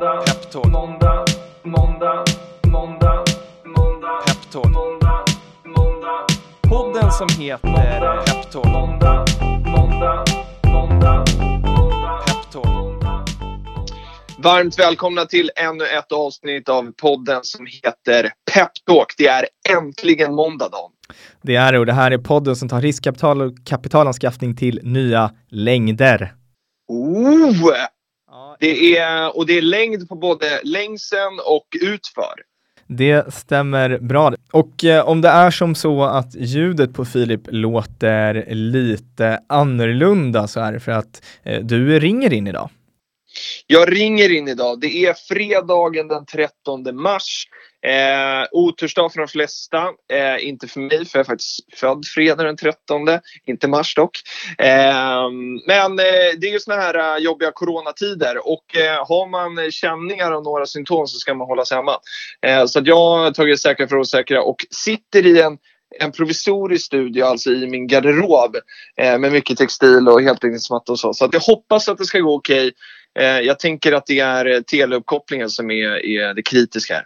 Måndag, Peptalk. Måndag, måndag, måndag, måndag, Peptalk. Måndag, måndag. Podden som heter Peptalk. Måndag, måndag, måndag, måndag, Peptalk. Varmt välkomna till ännu ett avsnitt av podden som heter Peptalk. Det är äntligen måndag Dan. Det är det och det här är podden som tar riskkapital och kapitalanskaffning till nya längder. Oh! Det är, och det är längd på både längsen och utför. Det stämmer bra. Och eh, om det är som så att ljudet på Filip låter lite annorlunda så är det för att eh, du ringer in idag. Jag ringer in idag. Det är fredagen den 13 mars. Eh, otursdag för de flesta. Eh, inte för mig, för jag är faktiskt född fredag den 13. Inte mars dock. Eh, men eh, det är ju såna här uh, jobbiga coronatider och eh, har man känningar och några symptom så ska man hålla sig hemma. Eh, så att jag har tagit säkra för osäkra och sitter i en en provisorisk studio, alltså i min garderob eh, med mycket textil och heltäckningsmatta och så. Så att jag hoppas att det ska gå okej. Eh, jag tänker att det är eh, teleuppkopplingen som är, är det kritiska här.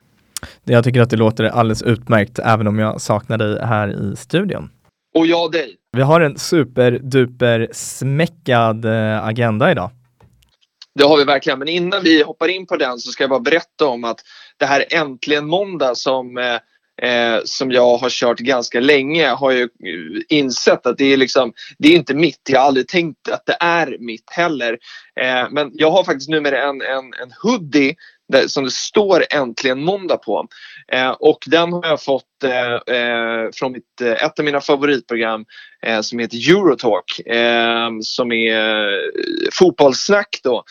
Jag tycker att det låter alldeles utmärkt, även om jag saknar dig här i studion. Och jag dig. Vi har en superduper smäckad eh, agenda idag. Det har vi verkligen, men innan vi hoppar in på den så ska jag bara berätta om att det här Äntligen måndag som eh, Eh, som jag har kört ganska länge har ju insett att det är liksom, det är inte mitt. Jag har aldrig tänkt att det är mitt heller. Eh, men jag har faktiskt numera en, en, en hoodie där, som det står äntligen måndag på. Eh, och den har jag fått eh, eh från mitt, eh, ett av mina favoritprogram eh, som heter Eurotalk. Eh, som är eh, fotbollssnack då.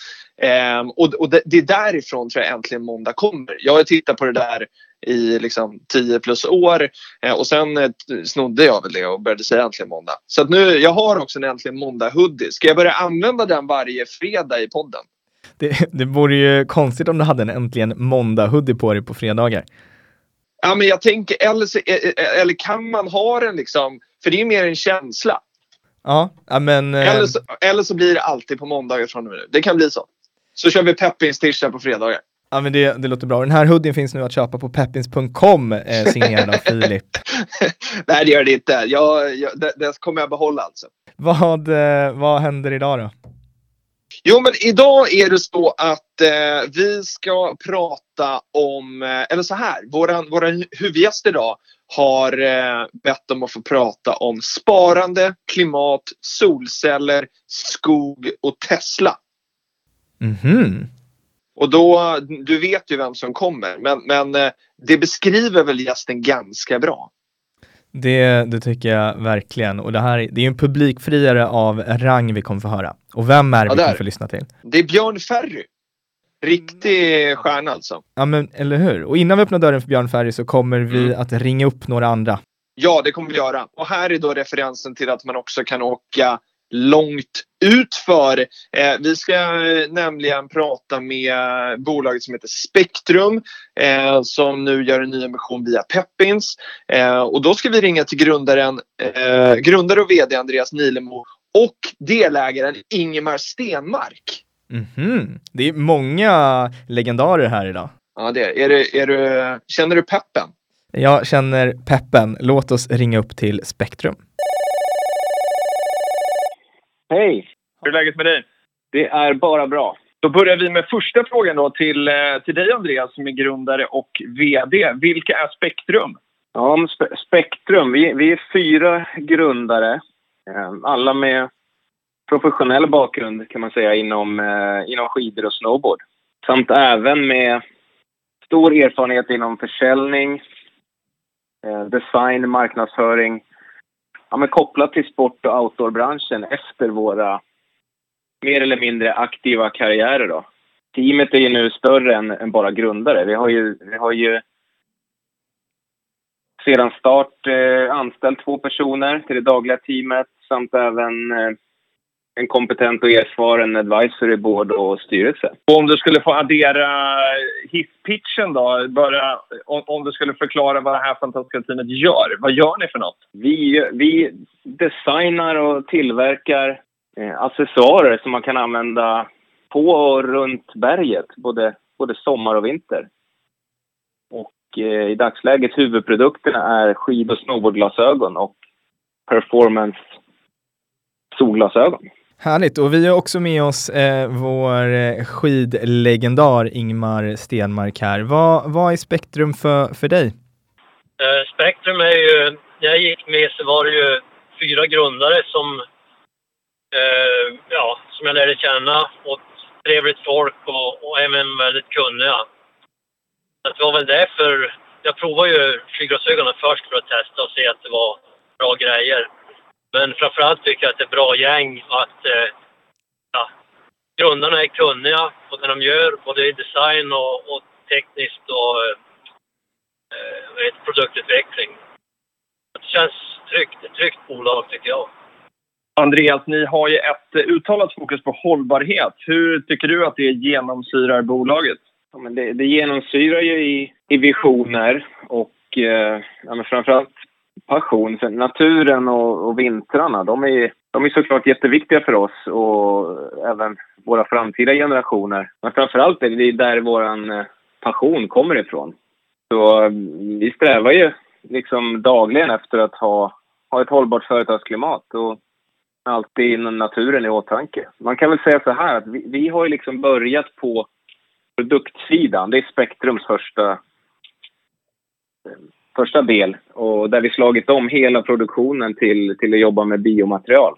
och och det, det är därifrån tror jag äntligen måndag kommer. Jag har tittat på det där i liksom 10 plus år och sen snodde jag väl det och började säga äntligen måndag. Så att nu, jag har också en äntligen måndag hoodie. Ska jag börja använda den varje fredag i podden? Det, det vore ju konstigt om du hade en äntligen måndag-hoodie på dig på fredagar. Ja, men jag tänker, eller, så, eh, eh, eller kan man ha den liksom, för det är mer en känsla. Ja, men... Eh, eller så, eller så blir det alltid på måndagar från och med nu. Det kan bli så. Så kör vi peppins tisdag på fredagar. Ja men det, det låter bra. Den här hoodien finns nu att köpa på peppins.com eh, signerad av Filip. Nej det gör det inte. Jag, jag, det, det kommer jag behålla alltså. Vad, eh, vad händer idag då? Jo, men idag är det så att eh, vi ska prata om, eh, eller så här, våran, våran huvudgäst idag har eh, bett om att få prata om sparande, klimat, solceller, skog och Tesla. Mhm. Och då, du vet ju vem som kommer, men, men eh, det beskriver väl gästen ganska bra. Det, det tycker jag verkligen. Och det här det är en publikfriare av rang vi kommer få höra. Och vem är det ja, vi kommer få lyssna till? Det är Björn Ferry. Riktig stjärna alltså. Ja men eller hur. Och innan vi öppnar dörren för Björn Ferry så kommer vi mm. att ringa upp några andra. Ja, det kommer vi göra. Och här är då referensen till att man också kan åka långt utför. Eh, vi ska eh, nämligen prata med bolaget som heter Spektrum eh, som nu gör en ny emission via Peppins. Eh, och då ska vi ringa till grundaren, grundare och VD Andreas Nilemo och delägaren Ingemar Stenmark. Mm -hmm. Det är många legendarer här idag. Ja, det är, är, du, är du, Känner du peppen? Jag känner peppen. Låt oss ringa upp till Spektrum. Hej! Hur är läget med dig? Det är bara bra. Då börjar vi med första frågan då till, eh, till dig Andreas som är grundare och VD. Vilka är Spektrum? Ja, spe Spektrum, vi, vi är fyra grundare. Eh, alla med professionell bakgrund kan man säga inom, eh, inom skidor och snowboard. Samt även med stor erfarenhet inom försäljning, design, marknadsföring ja, men kopplat till sport och outdoorbranschen efter våra mer eller mindre aktiva karriärer. Då. Teamet är ju nu större än, än bara grundare. Vi har ju, vi har ju sedan start eh, anställt två personer till det dagliga teamet samt även eh, en kompetent och erfaren advisory board och styrelse. Och om du skulle få addera eh, hisspitchen då, bara om, om, du skulle förklara vad det här fantastiska teamet gör. Vad gör ni för något? Vi, vi designar och tillverkar eh, accessoarer som man kan använda på och runt berget. Både, både sommar och vinter. Och eh, i dagsläget huvudprodukterna är skid och snowboardglasögon och performance solglasögon. Härligt, och vi har också med oss eh, vår eh, skidlegendar Ingmar Stenmark här. Vad, vad är Spektrum för, för dig? Eh, Spektrum är ju, när jag gick med så var det ju fyra grundare som, eh, ja, som jag lärde känna och trevligt folk och, och även väldigt kunniga. Så det var väl därför jag provade ju flyglasögonen först för att testa och se att det var bra grejer. Men framförallt tycker jag att det är bra gäng och att eh, ja, grundarna är kunniga på det de gör, både i design och, och tekniskt och eh, produktutveckling. Det känns tryggt, ett tryggt bolag tycker jag. Andreas, ni har ju ett uttalat fokus på hållbarhet. Hur tycker du att det genomsyrar bolaget? Ja, men det, det genomsyrar ju i, i visioner och eh, ja, men framförallt passion. För naturen och, och vintrarna, de är, de är såklart jätteviktiga för oss och även våra framtida generationer. Men framförallt är det där vår eh, passion kommer ifrån. Så mm, vi strävar ju liksom dagligen efter att ha, ha ett hållbart företagsklimat och alltid naturen i åtanke. Man kan väl säga så här att vi, vi har ju liksom börjat på produktsidan. Det är Spektrums första eh, första del och där vi slagit om hela produktionen till, till att jobba med biomaterial.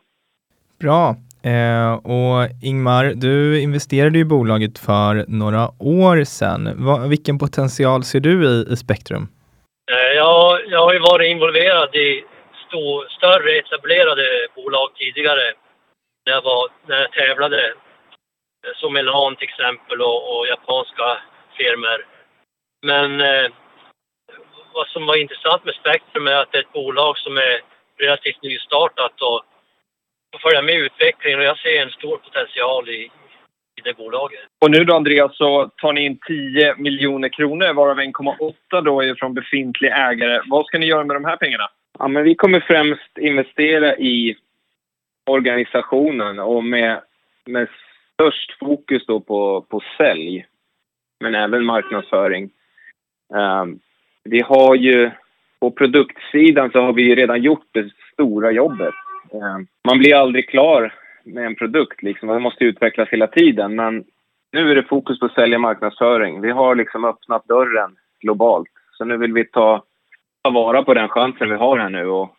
Bra. Eh, och Ingmar, du investerade i bolaget för några år sedan. Va, vilken potential ser du i, i Spektrum? Eh, jag, jag har ju varit involverad i stor, större etablerade bolag tidigare när jag, var, när jag tävlade. Eh, som Elan till exempel och, och japanska firmor. Men eh, vad som var intressant med Spektrum är att det är ett bolag som är relativt nystartat och får följa med utvecklingen och jag ser en stor potential i, i det bolaget. Och nu då Andreas så tar ni in 10 miljoner kronor varav 1,8 då är från befintlig ägare. Vad ska ni göra med de här pengarna? Ja, men vi kommer främst investera i organisationen och med, med störst fokus då på, på sälj, men även marknadsföring. Um, vi har ju på produktsidan så har vi ju redan gjort det stora jobbet. Eh, man blir aldrig klar med en produkt liksom. Den måste utvecklas hela tiden. Men nu är det fokus på att sälja marknadsföring. Vi har liksom öppnat dörren globalt. Så nu vill vi ta, ta vara på den chansen vi har här nu och,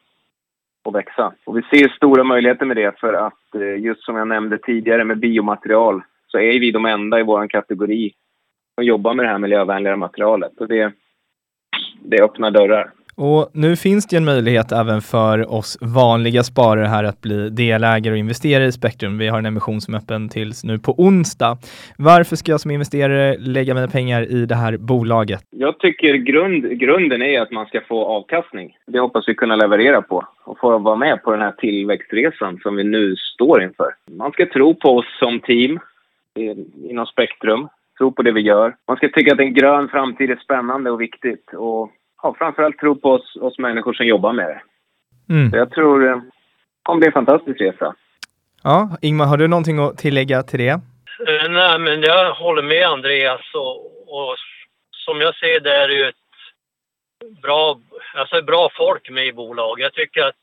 och växa. Och vi ser stora möjligheter med det för att eh, just som jag nämnde tidigare med biomaterial så är vi de enda i vår kategori som jobbar med det här miljövänligare materialet. Och det, det öppnar dörrar. Och nu finns det en möjlighet även för oss vanliga sparare här att bli delägare och investera i Spektrum. Vi har en emission som är öppen tills nu på onsdag. Varför ska jag som investerare lägga mina pengar i det här bolaget? Jag tycker grund, grunden är att man ska få avkastning. Det hoppas vi kunna leverera på och få vara med på den här tillväxtresan som vi nu står inför. Man ska tro på oss som team inom Spektrum tro på det vi gör. Man ska tycka att en grön framtid är spännande och viktigt och ja, framförallt tro på oss, oss människor som jobbar med det. Mm. Så jag tror eh, det är en fantastisk resa. Ja, Ingmar, har du någonting att tillägga till det? Uh, nej, men jag håller med Andreas och, och som jag ser det är det ju ett bra, alltså bra folk med i bolaget. Jag tycker att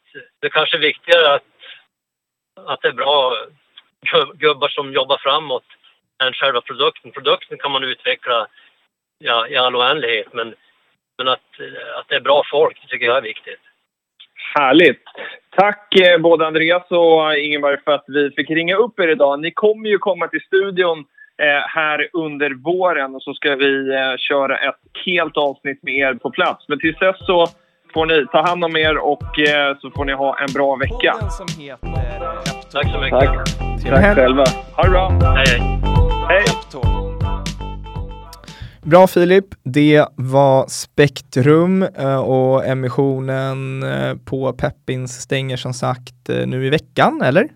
det kanske är viktigare att, att det är bra gubbar som jobbar framåt än själva produkten. Produkten kan man utveckla ja, i all oändlighet men, men att, att det är bra folk, det tycker jag är viktigt. Härligt! Tack eh, både Andreas och Ingemar för att vi fick ringa upp er idag. Ni kommer ju komma till studion eh, här under våren och så ska vi eh, köra ett helt avsnitt med er på plats. Men tills dess så får ni ta hand om er och eh, så får ni ha en bra vecka. Tack så mycket. Tack, Tack själva. Ha det bra. Hej, hej. Hej! Bra Filip, det var Spektrum eh, och emissionen eh, på Peppins stänger som sagt eh, nu i veckan, eller?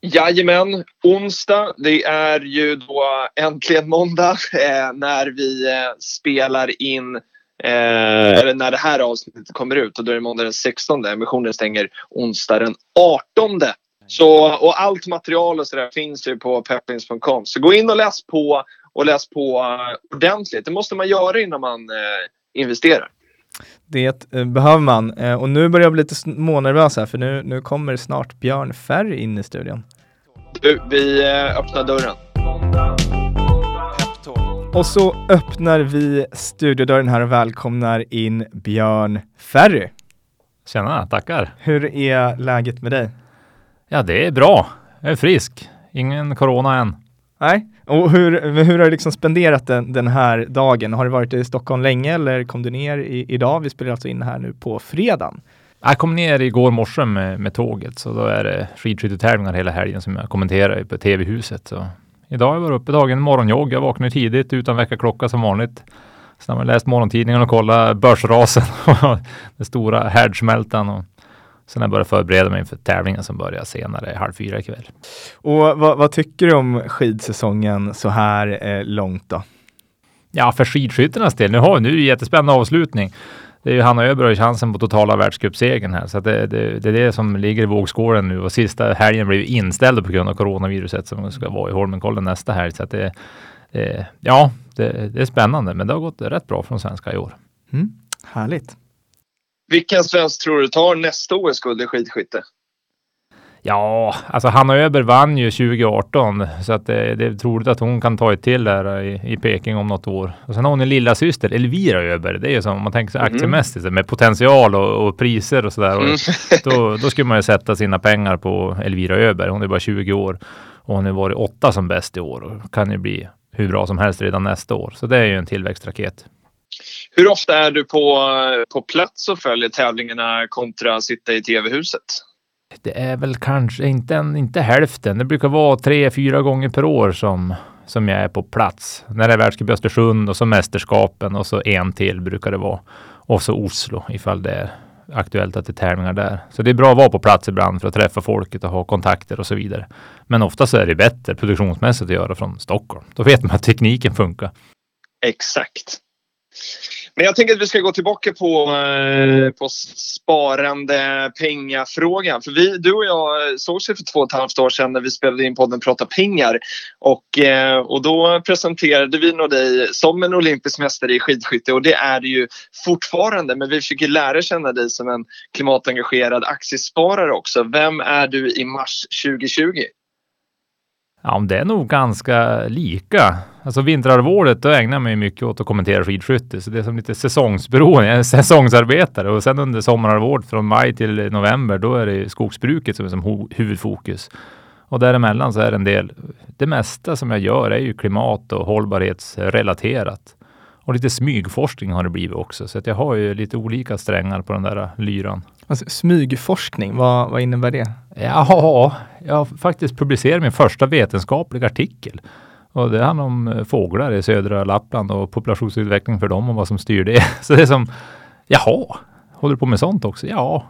Jajamän, onsdag. Det är ju då äntligen måndag eh, när vi eh, spelar in eh, eller när det här avsnittet kommer ut och då är det måndag den 16. Emissionen stänger onsdag den 18. Så, och allt material och sådär finns ju på peppins.com. Så gå in och läs på och läst på uh, ordentligt. Det måste man göra innan man uh, investerar. Det eh, behöver man. Eh, och nu börjar jag bli lite smånervös här för nu, nu kommer snart Björn Ferry in i studion. Du, vi eh, öppnar dörren. Och så öppnar vi studiodörren här och välkomnar in Björn Ferry. Tjena, tackar. Hur är läget med dig? Ja, det är bra. Jag är frisk. Ingen corona än. Nej, och hur, hur har du liksom spenderat den, den här dagen? Har du varit i Stockholm länge eller kom du ner i, idag? Vi spelar alltså in här nu på fredagen. Jag kom ner igår morse med, med tåget, så då är det skidskyttetävlingar hela helgen som jag kommenterar på TV-huset. Så idag har jag varit uppe dagen morgonjogg. Jag vaknade tidigt utan väckarklocka som vanligt. Sen har jag läst morgontidningen och kollat börsrasen och den stora härdsmältan. Och Sen har jag börjat förbereda mig inför tävlingen som börjar senare, halv fyra ikväll. Och vad, vad tycker du om skidsäsongen så här eh, långt då? Ja, för skidskyttarnas del, nu har nu är det jättespännande avslutning. Det är ju Hanna Öberg och chansen på totala världscupsegern här, så det, det, det, är det som ligger i vågskålen nu och sista helgen blev inställd på grund av coronaviruset som ska vara i Holmenkollen nästa helg. Så det, det ja, det, det, är spännande, men det har gått rätt bra från svenska i år. Mm, härligt. Vilken svensk tror du tar nästa OS-guld i skidskytte? Ja, alltså Hanna Öberg vann ju 2018 så att det, det är troligt att hon kan ta ett till där i, i Peking om något år. Och sen har hon en lilla syster Elvira Öberg. Det är ju som om man tänker sig mm. aktiemässigt med potential och, och priser och sådär. Mm. då, då skulle man ju sätta sina pengar på Elvira Öberg. Hon är bara 20 år och hon har varit åtta som bäst i år och kan ju bli hur bra som helst redan nästa år. Så det är ju en tillväxtraket. Hur ofta är du på, på plats och följer tävlingarna kontra sitta i tv-huset? Det är väl kanske inte, en, inte hälften. Det brukar vara tre, fyra gånger per år som, som jag är på plats. När det är världscup i Östersund och så mästerskapen och så en till brukar det vara. Och så Oslo ifall det är aktuellt att det är tävlingar där. Så det är bra att vara på plats ibland för att träffa folket och ha kontakter och så vidare. Men ofta så är det bättre produktionsmässigt att göra från Stockholm. Då vet man att tekniken funkar. Exakt. Men jag tänker att vi ska gå tillbaka på, eh, på sparande pengafrågan. För vi, du och jag eh, sågs för två och ett halvt år sedan när vi spelade in podden Prata pengar. Och, eh, och då presenterade vi nog dig som en olympisk mästare i skidskytte och det är du ju fortfarande. Men vi försöker lära känna dig som en klimatengagerad aktiesparare också. Vem är du i mars 2020? Ja, det är nog ganska lika. Alltså vinterhalvåret, då ägnar jag mig mycket åt att kommentera skidskytte, så det är som lite säsongsberoende. Jag är säsongsarbetare och sen under sommarhalvåret från maj till november, då är det skogsbruket som är som huvudfokus. Och däremellan så är det en del, det mesta som jag gör är ju klimat och hållbarhetsrelaterat. Och lite smygforskning har det blivit också, så att jag har ju lite olika strängar på den där lyran. Alltså, smygforskning, vad, vad innebär det? Ja, jag har faktiskt publicerat min första vetenskapliga artikel. Och det handlar om eh, fåglar i södra Lappland och populationsutveckling för dem och vad som styr det. Så det är som, jaha, håller du på med sånt också? Ja,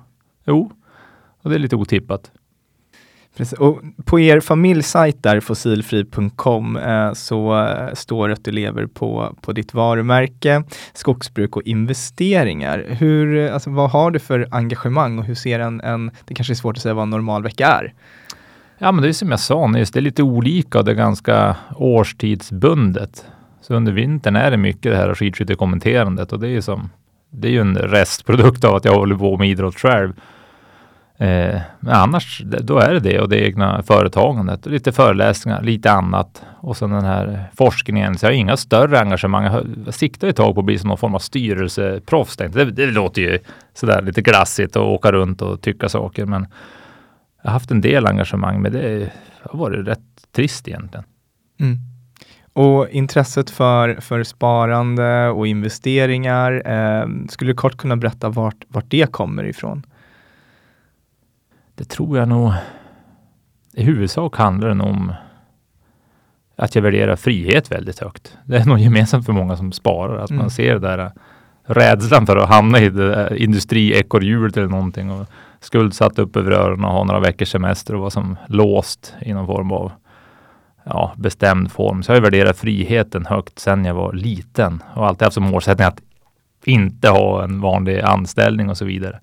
jo. Och det är lite otippat. Precis. Och på er familjsajt där, fossilfri.com, eh, så eh, står det att du lever på, på ditt varumärke, skogsbruk och investeringar. Hur, eh, alltså, vad har du för engagemang och hur ser en, en, det kanske är svårt att säga vad en normal vecka är? Ja, men det är som jag sa nyss, det är lite olika och det är ganska årstidsbundet. Så under vintern är det mycket det här skidskyttekommenterandet och det är ju som, det är ju en restprodukt av att jag håller på med idrott själv. Eh, men annars, då är det det och det egna företagandet. Lite föreläsningar, lite annat och sen den här forskningen. Så jag har inga större engagemang. Jag siktar ett tag på att bli som någon form av styrelseproffs. Det, det låter ju sådär lite glassigt att åka runt och tycka saker, men jag har haft en del engagemang, men det har varit rätt trist egentligen. Mm. Och intresset för, för sparande och investeringar, eh, skulle du kort kunna berätta vart, vart det kommer ifrån? Det tror jag nog. I huvudsak handlar det om att jag värderar frihet väldigt högt. Det är nog gemensamt för många som sparar, att mm. man ser det där rädslan för att hamna i industriekorrhjulet eller någonting och skuldsatt upp över öronen och ha några veckors semester och vara som låst i någon form av ja, bestämd form. Så jag har värderat friheten högt sedan jag var liten och alltid haft som målsättning att inte ha en vanlig anställning och så vidare.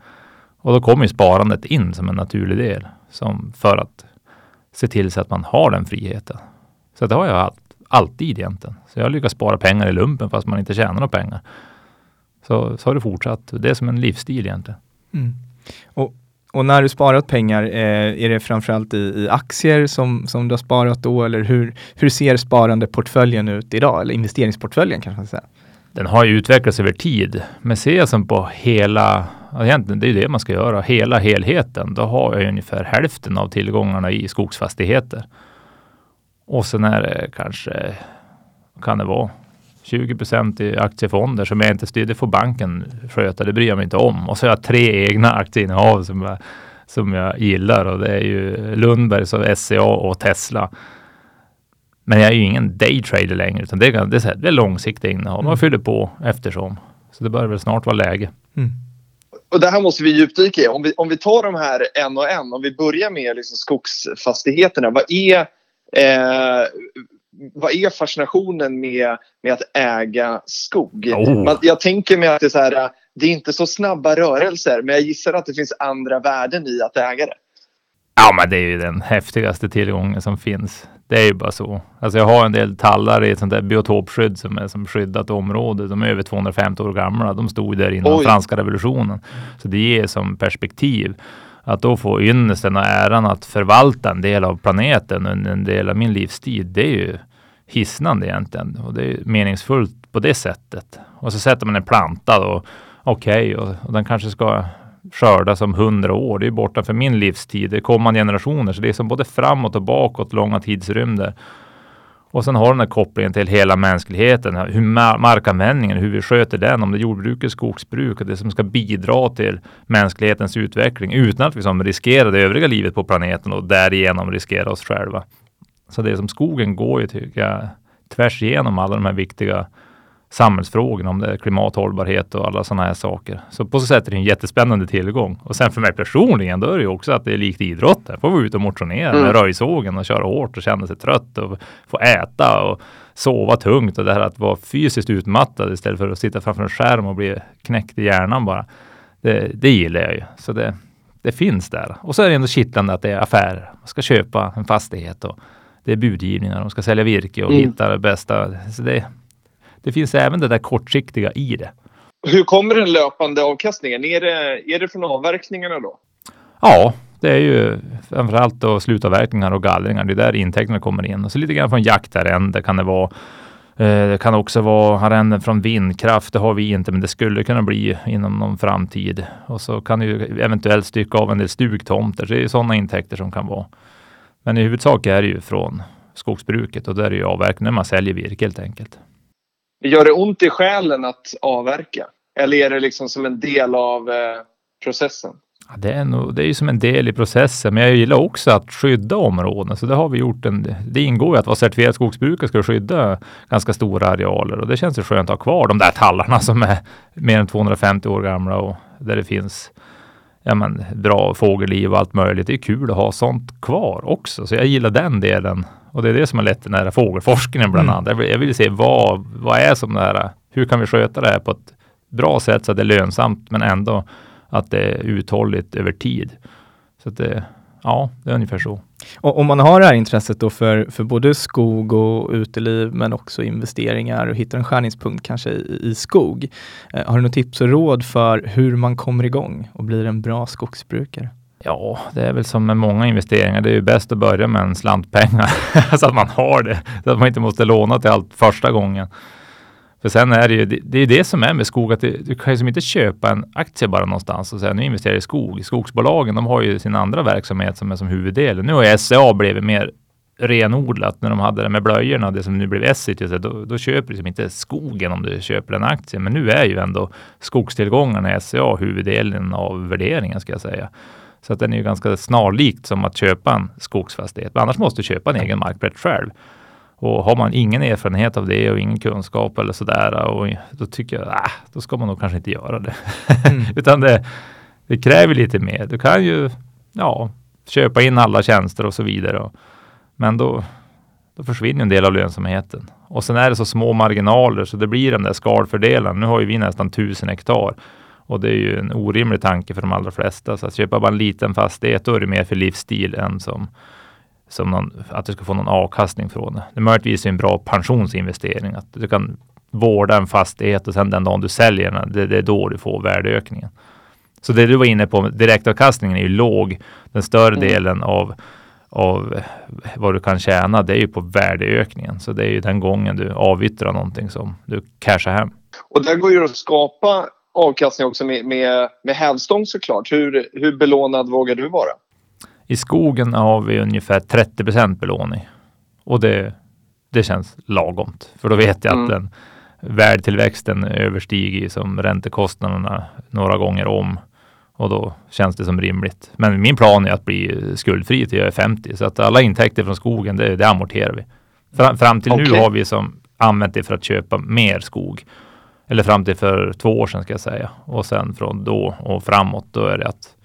Och då kommer ju sparandet in som en naturlig del som för att se till så att man har den friheten. Så det har jag alltid egentligen. Så jag har lyckats spara pengar i lumpen fast man inte tjänar några pengar. Så, så har det fortsatt. Det är som en livsstil egentligen. Mm. Och, och när du sparat pengar, eh, är det framförallt i, i aktier som, som du har sparat då? Eller hur, hur ser sparandeportföljen ut idag? Eller investeringsportföljen kanske man ska säga? Den har ju utvecklats över tid. Men ser jag som på hela, egentligen det är det man ska göra, hela helheten, då har jag ungefär hälften av tillgångarna i skogsfastigheter. Och sen är det kanske, kan det vara, 20 procent i aktiefonder som jag inte styr. Det får banken sköta, det bryr jag mig inte om. Och så har jag tre egna aktieinnehav som jag, som jag gillar och det är ju Lundbergs och SCA och Tesla. Men jag är ju ingen daytrader längre, utan det är, det är, så här, det är långsiktiga innehav. Man mm. fyller på eftersom. Så det börjar väl snart vara läge. Mm. Och det här måste vi djupdyka i. Om vi, om vi tar de här en och en. Om vi börjar med liksom skogsfastigheterna. Vad är, eh, vad är fascinationen med, med att äga skog? Oh. Man, jag tänker mig att det är, så här, det är inte så snabba rörelser men jag gissar att det finns andra värden i att äga det. Ja, men det är ju den häftigaste tillgången som finns. Det är ju bara så. Alltså jag har en del tallar i ett sånt där biotopskydd som är som skyddat område. De är över 250 år gamla. De stod där innan Oj. franska revolutionen. Så det ger som perspektiv att då få ynnesten och äran att förvalta en del av planeten under en del av min livstid. Det är ju hisnande egentligen och det är meningsfullt på det sättet. Och så sätter man en planta då. Okej, okay, och, och den kanske ska skördas om hundra år. Det är borta för min livstid. Det är kommande generationer, så det är som både framåt och bakåt långa tidsrymder. Och sen har den här kopplingen till hela mänskligheten, hur markanvändningen, hur vi sköter den, om det är jordbruket, skogsbruk och det som ska bidra till mänsklighetens utveckling utan att vi som riskerar det övriga livet på planeten och därigenom riskera oss själva. Så det som skogen går ju, tycker jag, tvärs igenom alla de här viktiga samhällsfrågorna, om det är klimathållbarhet och alla sådana här saker. Så på så sätt är det en jättespännande tillgång. Och sen för mig personligen, då är det ju också att det är likt idrott. Där får vi ut och motionera mm. med röjsågen och köra hårt och känna sig trött och få äta och sova tungt och det här att vara fysiskt utmattad istället för att sitta framför en skärm och bli knäckt i hjärnan bara. Det, det gillar jag ju. Så det, det finns där. Och så är det ändå kittlande att det är affärer. Man ska köpa en fastighet och det är budgivningar. De ska sälja virke och mm. hitta det bästa. Så det, det finns även det där kortsiktiga i det. Hur kommer den löpande avkastningen? Är det, är det från avverkningarna då? Ja, det är ju framförallt då slutavverkningar och gallringar. Det är där intäkterna kommer in. Och så lite grann från jaktarrende kan det vara. Eh, det kan också vara arrenden från vindkraft. Det har vi inte, men det skulle kunna bli inom någon framtid. Och så kan du eventuellt stycka av en del stugtomter. Så det är sådana intäkter som kan vara. Men i huvudsak är det ju från skogsbruket och där är det ju avverkning när man säljer virke helt enkelt. Gör det ont i själen att avverka? Eller är det liksom som en del av eh, processen? Ja, det, är nog, det är ju som en del i processen, men jag gillar också att skydda områden. Så det har vi gjort. En, det ingår ju att vara certifierad skogsbrukare ska skydda ganska stora arealer och det känns ju skönt att ha kvar de där tallarna som är mer än 250 år gamla och där det finns ja, men, bra fågelliv och allt möjligt. Det är kul att ha sånt kvar också, så jag gillar den delen och det är det som har lett till den här fågelforskningen bland mm. annat. Jag vill, se vad, vad är som det här, hur kan vi sköta det här på ett bra sätt så att det är lönsamt men ändå att det är uthålligt över tid. Så att det, ja, det är ungefär så. Och om man har det här intresset då för, för både skog och uteliv men också investeringar och hittar en skärningspunkt kanske i, i skog. Eh, har du något tips och råd för hur man kommer igång och blir en bra skogsbrukare? Ja, det är väl som med många investeringar. Det är ju bäst att börja med en slant pengar så att man har det, så att man inte måste låna till allt första gången. För sen är det ju det, det, är det som är med skog, att det, du kan ju som inte köpa en aktie bara någonstans och säga nu investerar jag i skog. Skogsbolagen, de har ju sin andra verksamhet som är som huvuddelen. Nu har SCA blivit mer renodlat när de hade det med blöjorna, det som nu blev Essity, då, då köper du liksom inte skogen om du köper en aktie. Men nu är ju ändå skogstillgångarna i SCA huvuddelen av värderingen ska jag säga. Så att den är ju ganska snarlikt som att köpa en skogsfastighet. Men annars måste du köpa en egen markplätt själv. Och har man ingen erfarenhet av det och ingen kunskap eller sådär, och då tycker jag, äh, då ska man nog kanske inte göra det. Mm. Utan det, det kräver lite mer. Du kan ju, ja, köpa in alla tjänster och så vidare. Och, men då, då försvinner en del av lönsamheten. Och sen är det så små marginaler så det blir den där skalfördelen. Nu har ju vi nästan tusen hektar och det är ju en orimlig tanke för de allra flesta. Så att köpa bara en liten fastighet, då är det mer för livsstil än som som någon, att du ska få någon avkastning från det. Det är möjligtvis en bra pensionsinvestering, att du kan vårda en fastighet och sen den dagen du säljer den, det, det är då du får värdeökningen. Så det du var inne på, direktavkastningen är ju låg. Den större mm. delen av, av vad du kan tjäna, det är ju på värdeökningen. Så det är ju den gången du avyttrar någonting som du cashar hem. Och där går ju att skapa avkastning också med, med, med hävstång såklart. Hur, hur belånad vågar du vara? I skogen har vi ungefär 30 procent belåning och det, det känns lagomt. För då vet jag mm. att den värdetillväxten överstiger som räntekostnaderna några gånger om och då känns det som rimligt. Men min plan är att bli skuldfri till jag är 50 så att alla intäkter från skogen, det, det amorterar vi. Fram, fram till okay. nu har vi som använt det för att köpa mer skog. Eller fram till för två år sedan ska jag säga. Och sen från då och framåt, då är det att,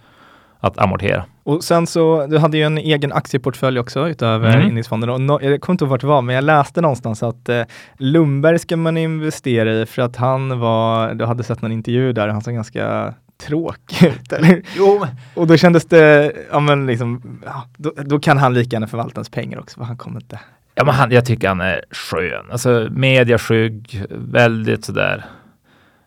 att amortera. Och sen så, du hade ju en egen aktieportfölj också utöver mm. indexfonden. Och no, jag kommer inte ihåg vart det var, men jag läste någonstans att eh, Lundberg ska man investera i för att han var, du hade sett någon intervju där, han såg ganska tråkig ut. Eller? Jo. Och då kändes det, ja men liksom, ja, då, då, kan han lika gärna förvalta hans pengar också, för han kommer inte Ja, men han, jag tycker han är skön. Alltså mediaskygg, väldigt sådär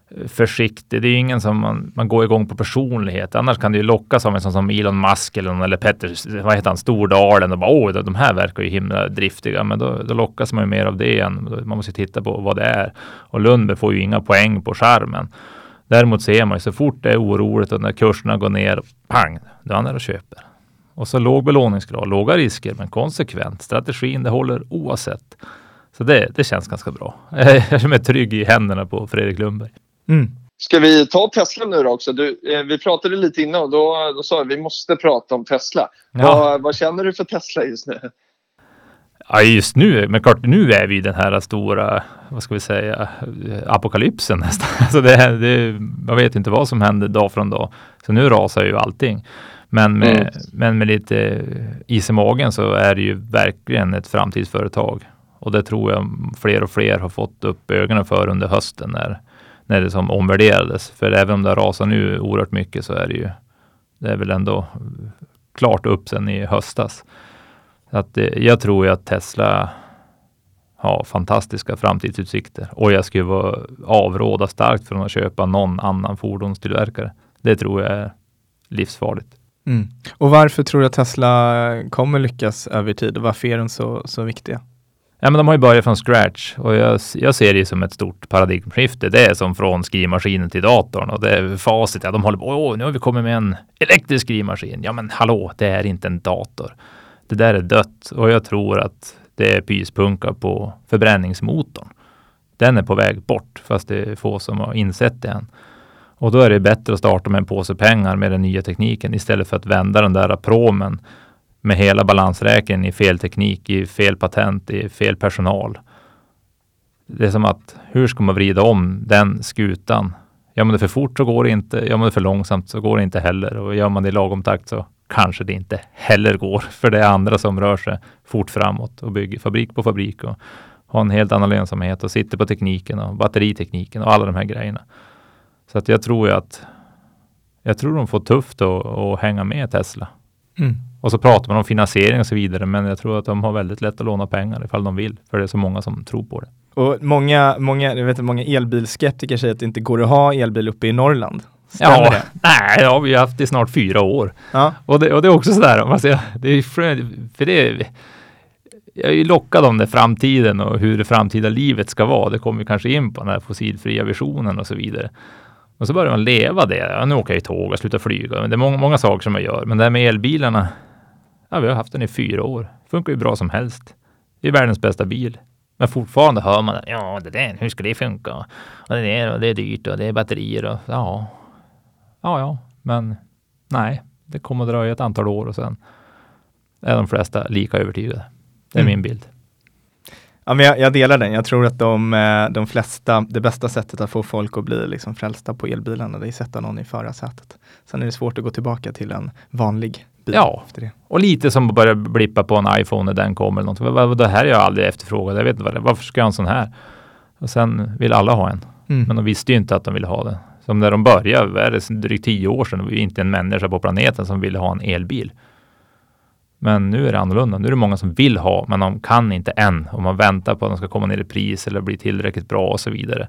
eh, försiktig. Det är ingen som man, man går igång på personlighet. Annars kan det ju lockas av en sån som Elon Musk eller, någon, eller Petter, vad heter han, Stordalen och bara åh, de här verkar ju himla driftiga. Men då, då lockas man ju mer av det än man måste titta på vad det är. Och Lundberg får ju inga poäng på skärmen. Däremot ser man ju så fort det är oroligt och när kurserna går ner, pang, då är han där och köper. Och så låg belåningsgrad, låga risker, men konsekvent. Strategin, det håller oavsett. Så det, det känns ganska bra. Jag känner mig trygg i händerna på Fredrik Lundberg. Mm. Ska vi ta Tesla nu då också? Du, eh, vi pratade lite innan och då, då sa vi att vi måste prata om Tesla. Ja. Vad, vad känner du för Tesla just nu? Ja, just nu, men klart nu är vi i den här stora, vad ska vi säga, apokalypsen nästan. Alltså det, det, jag vet inte vad som händer dag från dag. Så nu rasar ju allting. Men med, mm. men med lite is i magen så är det ju verkligen ett framtidsföretag. Och det tror jag fler och fler har fått upp ögonen för under hösten när, när det som omvärderades. För även om det rasar nu oerhört mycket så är det ju, det är väl ändå klart upp sen i höstas. Att det, jag tror ju att Tesla har fantastiska framtidsutsikter och jag skulle avråda starkt från att köpa någon annan fordonstillverkare. Det tror jag är livsfarligt. Mm. Och varför tror du att Tesla kommer lyckas över tid och varför är de så, så viktiga? Ja, men de har ju börjat från scratch och jag, jag ser det som ett stort paradigmskifte. Det är som från skrivmaskinen till datorn och det är facit. Ja, de håller på. Åh, nu har vi kommit med en elektrisk skrivmaskin. Ja, men hallå, det är inte en dator. Det där är dött och jag tror att det är pyspunka på förbränningsmotorn. Den är på väg bort, fast det är få som har insett det än. Och då är det bättre att starta med en påse pengar med den nya tekniken istället för att vända den där promen med hela balansräkningen i fel teknik, i fel patent, i fel personal. Det är som att hur ska man vrida om den skutan? Gör man det för fort så går det inte. Gör man det för långsamt så går det inte heller. Och gör man det i lagom takt så kanske det inte heller går. För det är andra som rör sig fort framåt och bygger fabrik på fabrik och har en helt annan lönsamhet och sitter på tekniken och batteritekniken och alla de här grejerna. Så att jag tror ju att jag tror de får tufft att, att hänga med Tesla. Mm. Och så pratar man om finansiering och så vidare, men jag tror att de har väldigt lätt att låna pengar ifall de vill, för det är så många som tror på det. Och många, många, jag vet, många elbilskeptiker säger att det inte går att ha elbil uppe i Norrland. Stämmer ja, det? Nej, det har vi haft i snart fyra år. Ja. Och, det, och det är också sådär, man säger, det är, för det jag är ju lockad om det framtiden och hur det framtida livet ska vara. Det kommer vi kanske in på den här fossilfria visionen och så vidare. Och så börjar man leva det. Ja, nu åker jag i tåg och slutar flyga. Men det är många, många saker som jag gör. Men det här med elbilarna. Ja, vi har haft den i fyra år. Funkar ju bra som helst. Det är världens bästa bil. Men fortfarande hör man ja, det där, hur ska det funka? Och det, där, och det är dyrt och det är batterier och ja. Ja, ja, men nej, det kommer att dröja ett antal år och sen är de flesta lika övertygade. Det är mm. min bild. Ja, men jag, jag, delar den. Jag tror att de, eh, de flesta, det bästa sättet att få folk att bli liksom frälsta på elbilarna, det är att sätta någon i förarsätet. Sen är det svårt att gå tillbaka till en vanlig bil ja. efter det. Och lite som att börja blippa på en iPhone när den kommer. Eller något. Det här är jag aldrig efterfrågat. Jag vet inte. Varför ska jag ha en sån här? Och sen vill alla ha en. Mm. Men de visste ju inte att de ville ha det. Som när de började, är det drygt tio år sedan, det var ju inte en människa på planeten som ville ha en elbil. Men nu är det annorlunda. Nu är det många som vill ha, men de kan inte än. Och man väntar på att de ska komma ner i pris eller bli tillräckligt bra och så vidare.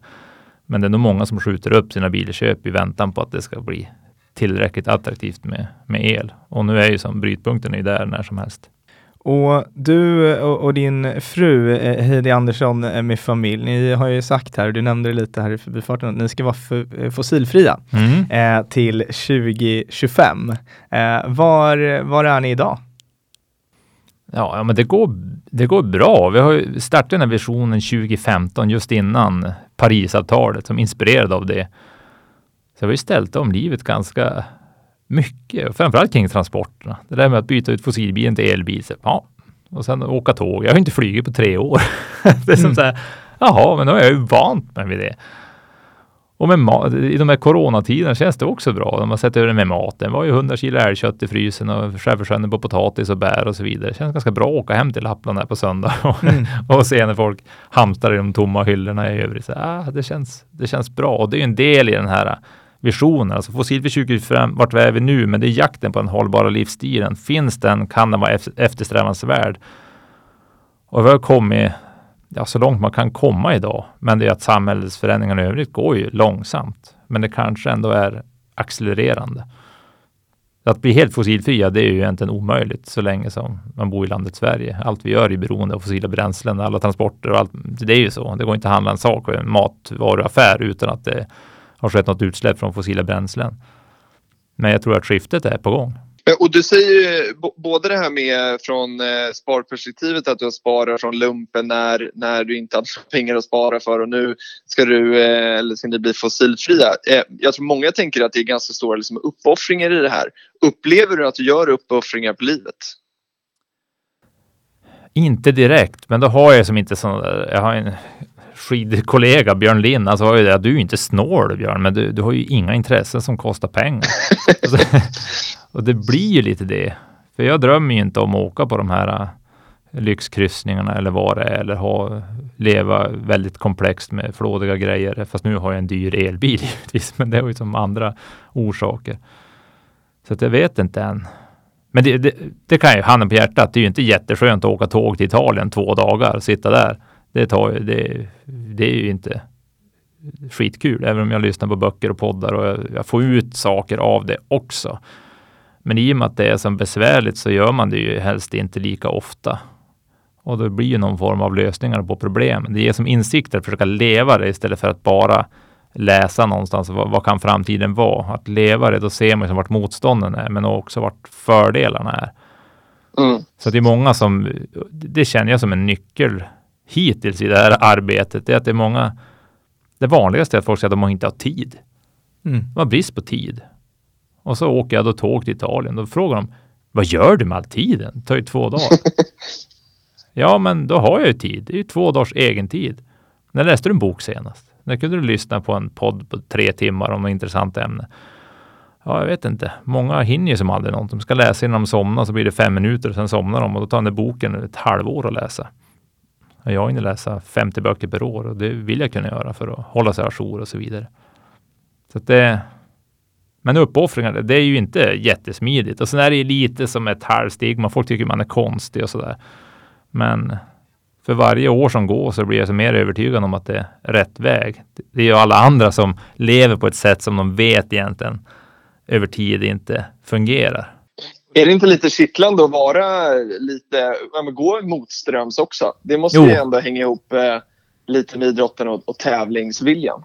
Men det är nog många som skjuter upp sina bilköp i väntan på att det ska bli tillräckligt attraktivt med, med el. Och nu är ju som brytpunkten är där när som helst. Och du och, och din fru eh, Heidi Andersson med familj, ni har ju sagt här, och du nämnde det lite här i förbifarten, att ni ska vara eh, fossilfria Mm. eh, till 2025. Eh, var, var är ni idag? Ja, ja, men det går, det går bra. Vi har ju startat den här visionen 2015 just innan Parisavtalet som inspirerade av det. Så vi har ju ställt om livet ganska mycket, framförallt kring transporterna. Det där med att byta ut fossilbilen till elbil, så, ja, och sen åka tåg. Jag har inte flugit på tre år. det är som Mm. så här, jaha, men då är jag ju vant mig vid det. Och med i de här coronatiderna känns det också bra. De har sett över det med maten. Det var ju 100 kilo älgkött i frysen och självförsörjande på potatis och bär och så vidare. Det känns ganska bra att åka hem till Lappland här på söndag och, Mm. och se när folk hamstrar i de tomma hyllorna i övrigt. Så, ah, det, känns, det känns bra och det är ju en del i den här visionen. Alltså fossilfri 2025, vart är vi nu? Men det är jakten på den hållbara livsstilen. Finns den kan den vara ef- eftersträvansvärd. Och vi har kommit ja, så långt man kan komma idag. Men det är att samhällsförändringarna i övrigt går ju långsamt. Men det kanske ändå är accelererande. Att bli helt fossilfria, det är ju egentligen omöjligt så länge som man bor i landet Sverige. Allt vi gör är beroende av fossila bränslen, alla transporter och allt. Det är ju så. Det går inte att handla en sak en matvaruaffär utan att det har skett något utsläpp från fossila bränslen. Men jag tror att skiftet är på gång. Eh, Och du säger ju både det här med från eh, sparperspektivet att du har sparat från lumpen när, när du inte hade pengar att spara för och nu ska du eh, eller ska ni bli fossilfria. Jag tror många tänker att det är ganska stora liksom, uppoffringar i det här. Upplever du att du gör uppoffringar på livet? Inte direkt, men då har jag som inte sån jag har en skidkollega, Björn Lind, han sa ju det att du är inte snål Björn, men du, du har ju inga intressen som kostar pengar. och det blir ju lite det. För jag drömmer ju inte om att åka på de här äh, lyxkryssningarna eller vad det är, eller ha, leva väldigt komplext med flådiga grejer. Fast nu har jag en dyr elbil givetvis, men det har ju som andra orsaker. Så att jag vet inte än. Men det, det, det kan ju, handen på hjärtat, det är ju inte jätteskönt att åka tåg till Italien två dagar och sitta där. Det, tar, det, det är ju inte skitkul, även om jag lyssnar på böcker och poddar och jag, jag får ut saker av det också. Men i och med att det är så besvärligt så gör man det ju helst inte lika ofta. Och det blir ju någon form av lösningar på problem. Det ger som insikter att försöka leva det istället för att bara läsa någonstans. Vad, vad kan framtiden vara? Att leva det, då ser man ju som vart motstånden är, men också vart fördelarna är. Mm. Så det är många som, det känner jag som en nyckel hittills i det här arbetet, det är att det är många, det vanligaste är att folk säger att de inte har tid. Mm. De har brist på tid. Och så åker jag då tåg till Italien. Då frågar de, vad gör du med all tiden? Det tar ju två dagar. ja, men då har jag ju tid. Det är ju två dagars egen tid. När läste du en bok senast? När kunde du lyssna på en podd på tre timmar om ett intressant ämne? Ja, jag vet inte. Många hinner ju som aldrig något. De ska läsa innan de somnar, så blir det fem minuter och sen somnar de och då tar den där boken ett halvår att läsa. Och Jag hinner läsa 50 böcker per år och det vill jag kunna göra för att hålla sig ajour och så vidare. Så det, men uppoffringar, det är ju inte jättesmidigt. Och sen är det ju lite som ett halvstigma. Folk tycker man är konstig och sådär. Men för varje år som går så blir jag så mer övertygad om att det är rätt väg. Det är ju alla andra som lever på ett sätt som de vet egentligen över tid inte fungerar. Är det inte lite kittlande att vara lite, ja, men gå motströms också? Det måste Jo. ju ändå hänga ihop eh, lite med idrotten och, och tävlingsviljan.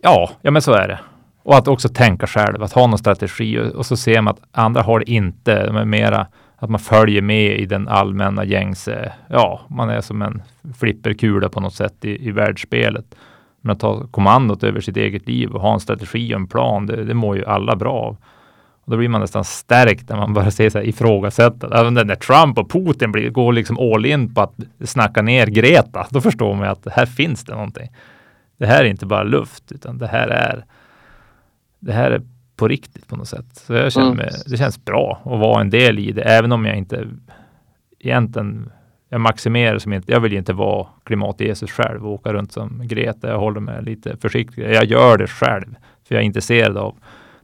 Ja, ja men så är det. Och att också tänka själv, att ha någon strategi och, och så ser man att andra har det inte. De är mera att man följer med i den allmänna gängse, ja, man är som en flipperkula på något sätt i, i världsspelet. Men att ta kommandot över sitt eget liv och ha en strategi och en plan, det, det mår ju alla bra av. Och då blir man nästan stärkt när man börjar se så här ifrågasätta. Även när Trump och Putin blir, går liksom all in på att snacka ner Greta, då förstår man ju att här finns det någonting. Det här är inte bara luft, utan det här är det här är på riktigt på något sätt. Så jag känner Mm. mig, det känns bra att vara en del i det, även om jag inte egentligen jag maximerar som inte, jag vill ju inte vara klimat-Jesus själv och åka runt som Greta. Jag håller mig lite försiktig. Jag gör det själv, för jag är intresserad av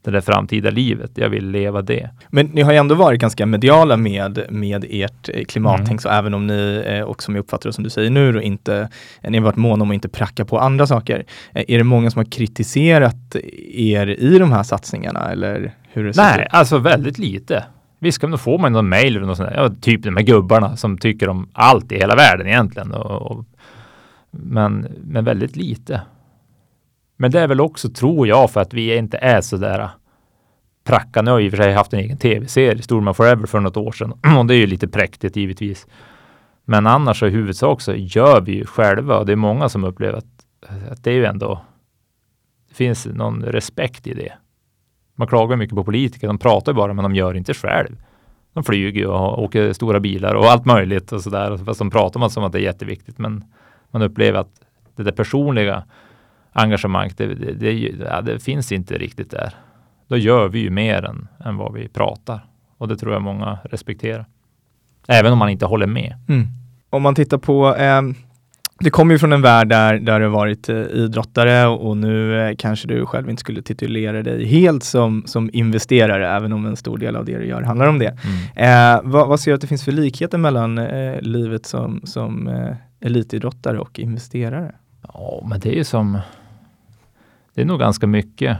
det där framtida livet. Jag vill leva det. Men ni har ju ändå varit ganska mediala med, med ert eh, klimattänk, mm. så även om ni, eh, och som jag uppfattar det som du säger nu, och inte, ni har varit måna om att inte pracka på andra saker. Är det många som har kritiserat er i de här satsningarna eller hur det Nej, ut? alltså väldigt lite. Visst får man någon mail eller något sånt där. Ja, typ de här gubbarna som tycker om allt i hela världen egentligen. Och, och, men, men väldigt lite. Men det är väl också, tror jag, för att vi inte är så där äh, pracka. Nu har jag i och för sig haft en egen tv-serie, Storman Forever, för något år sedan. Och det är ju lite präktigt givetvis. Men annars så i huvudsak så gör vi ju själva och det är många som upplever att, äh, att det är ju ändå, det finns någon respekt i det. Man klagar mycket på politiker, de pratar bara men de gör inte själv. De flyger och åker stora bilar och allt möjligt och sådär. Fast de pratar man som att det är jätteviktigt. Men man upplever att det där personliga engagemanget, det, det, det, ja, det finns inte riktigt där. Då gör vi ju mer än, än vad vi pratar. Och det tror jag många respekterar. Även om man inte håller med. Mm. Om man tittar på eh, det kommer ju från en värld där, där du varit eh, idrottare och nu eh, kanske du själv inte skulle titulera dig helt som, som investerare, även om en stor del av det du gör handlar om det. Mm. Eh, vad, vad ser du att det finns för likheter mellan eh, livet som, som eh, elitidrottare och investerare? Ja, men det är ju som... Det är nog ganska mycket.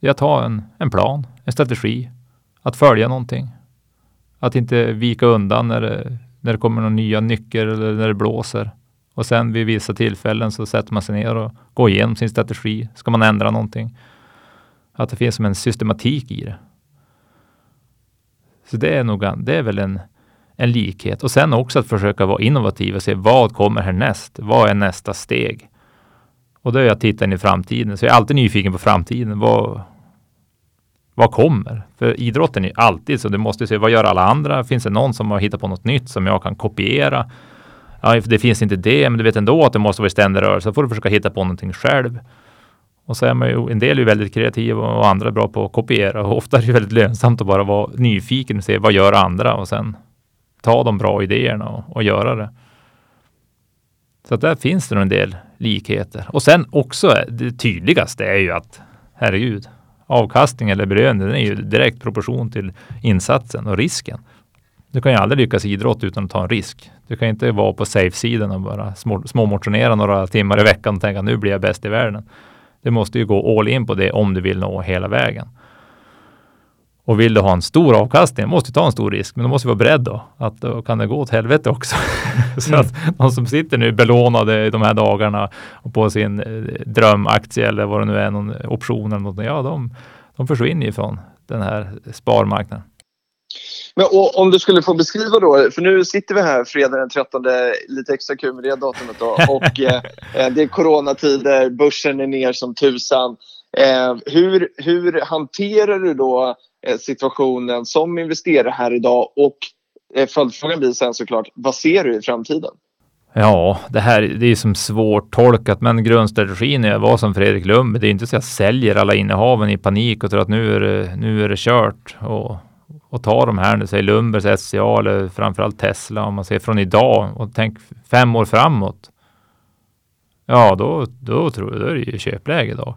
Jag tar en, en plan, en strategi, att följa någonting. Att inte vika undan när det när det kommer några nya nycker eller när det blåser. Och sen vid vissa tillfällen så sätter man sig ner och går igenom sin strategi. Ska man ändra någonting? Att det finns som en systematik i det. Så det är nog det är väl en, en likhet. Och sen också att försöka vara innovativ och se vad kommer härnäst? Vad är nästa steg? Och då är jag tittar in i framtiden. Så jag är alltid nyfiken på framtiden. Vad, vad kommer? För idrotten är alltid så. Du måste se vad gör alla andra? Finns det någon som har hittat på något nytt som jag kan kopiera? Ja, det finns inte det, men du vet ändå att det måste vara i ständig rörelse. Då får du försöka hitta på någonting själv. Och så är man ju, en del är ju väldigt kreativa och andra är bra på att kopiera. Och ofta är det väldigt lönsamt att bara vara nyfiken och se vad gör andra och sen ta de bra idéerna och, och göra det. Så att där finns det nog en del likheter. Och sen också eh, det tydligaste är ju att herregud, avkastning eller belöning, den är ju direkt proportion till insatsen och risken. Du kan ju aldrig lyckas i idrott utan att ta en risk. Du kan inte vara på safe-sidan och bara små, småmotionera några timmar i veckan och tänka nu blir jag bäst i världen. Du måste ju gå all in på det om du vill nå hela vägen. Och vill du ha en stor avkastning, måste du ta en stor risk, men du måste vara beredd då att då kan det gå åt helvete också. så mm. att de som sitter nu belånade de här dagarna och på sin eh, drömaktie eller vad det nu är, någon option eller något, ja, de, de försvinner ifrån den här sparmarknaden. Men om du skulle få beskriva då, för nu sitter vi här fredag den 13, lite extra kul med det datumet då, och eh, eh, det är coronatider, börsen är ner som tusan. Eh, hur, hur hanterar du då Eh, situationen som investerare här idag och eh, följdfrågan blir sen såklart, vad ser du i framtiden? Ja, det här det är som svårt tolkat, men grundstrategin är vad som Fredrik Lundberg. Det är inte så att jag säljer alla innehaven i panik och tror att nu är det, nu är det kört och, och ta de här, nu säger Lundbergs SCA eller framförallt Tesla om man ser från idag och tänk fem år framåt. Ja, då, då tror jag då är det ju köpläge idag.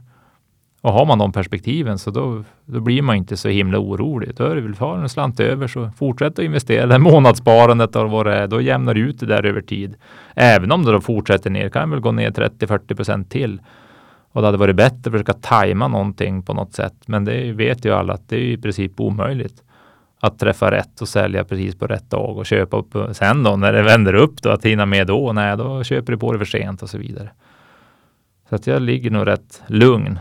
Och har man de perspektiven så då, då blir man inte så himla orolig. Då är det väl, har en slant över så fortsätt att investera. Det månadssparandet och vad det är, då jämnar ut det där över tid. Även om det då fortsätter ner, kan väl gå ner 30-40 procent till. Och det hade varit bättre att försöka tajma någonting på något sätt. Men det vet ju alla att det är i princip omöjligt att träffa rätt och sälja precis på rätt dag och köpa upp sen då när det vänder upp då att hinna med då. Nej, då köper du på det för sent och så vidare. Så att jag ligger nog rätt lugn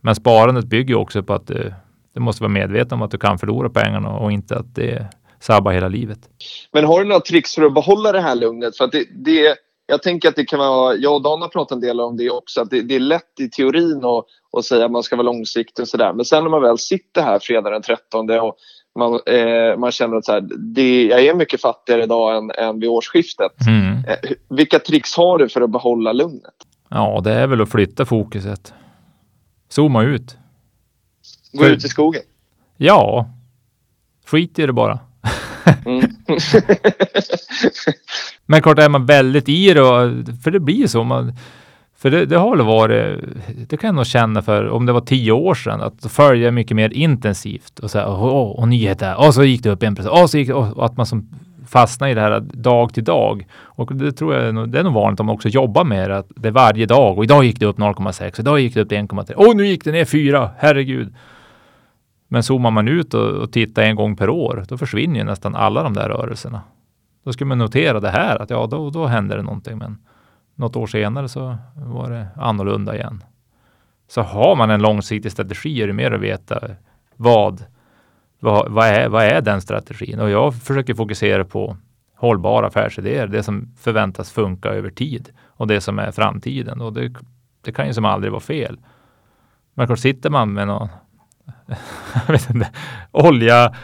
men sparandet bygger också på att du, du måste vara medveten om att du kan förlora pengarna och inte att det sabbar hela livet. Men har du några tricks för att behålla det här lugnet? För att det, det, jag tänker att det kan vara, jag och Dan har pratat en del om det också, att det, det är lätt i teorin att, att säga att man ska vara långsiktig och sådär. Men sen när man väl sitter här fredag den 13 och man, eh, man känner att så här, det, jag är mycket fattigare idag än, än vid årsskiftet. Mm. Eh, vilka tricks har du för att behålla lugnet? Ja, det är väl att flytta fokuset. Zooma ut. Gå ut i skogen? Ja. Skit i det bara. Mm. Men klart är man väldigt i det, och, för det blir så. Man, För det, det har väl varit, det kan jag nog känna för om det var tio år sedan, att följa mycket mer intensivt och säga, åh, och nyheter, och så gick det upp en procent, och så gick det, och att man som fastna i det här dag till dag. Och det tror jag det är nog vanligt om man också jobbar med det, att det är varje dag och idag gick det upp 0,6, idag gick det upp 1,3, och nu gick det ner 4, herregud. Men zoomar man ut och, och tittar en gång per år, då försvinner ju nästan alla de där rörelserna. Då skulle man notera det här, att ja, då, då händer det någonting. Men något år senare så var det annorlunda igen. Så har man en långsiktig strategi är det mer att veta vad, vad, vad, är, vad är den strategin? Och jag försöker fokusera på hållbara affärsidéer, det som förväntas funka över tid och det som är framtiden. Och det, det kan ju som aldrig vara fel. Men sitter man med någon inte, olja,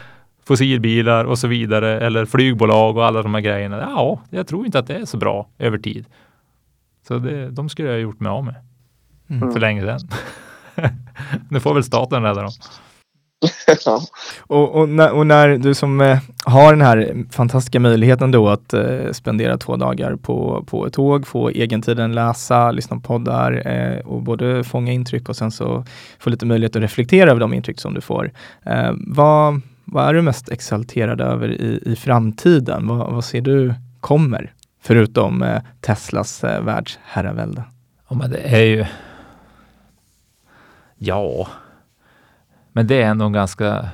fossilbilar och så vidare eller flygbolag och alla de här grejerna. Ja, jag tror inte att det är så bra över tid. Så det, de skulle jag ha gjort mig av med mm. för länge sedan. nu får väl staten rädda dem. Och, och, när, och, när, du som eh, har den här fantastiska möjligheten då att eh, spendera två dagar på, på ett tåg, få egentiden läsa, lyssna på poddar eh, och både fånga intryck och sen så få lite möjlighet att reflektera över de intryck som du får. Eh, vad, vad är du mest exalterad över i, i framtiden? Vad, vad ser du kommer? Förutom eh, Teslas eh, världsherravälde. Ja, men det är ju... Ja, men det är ändå en ganska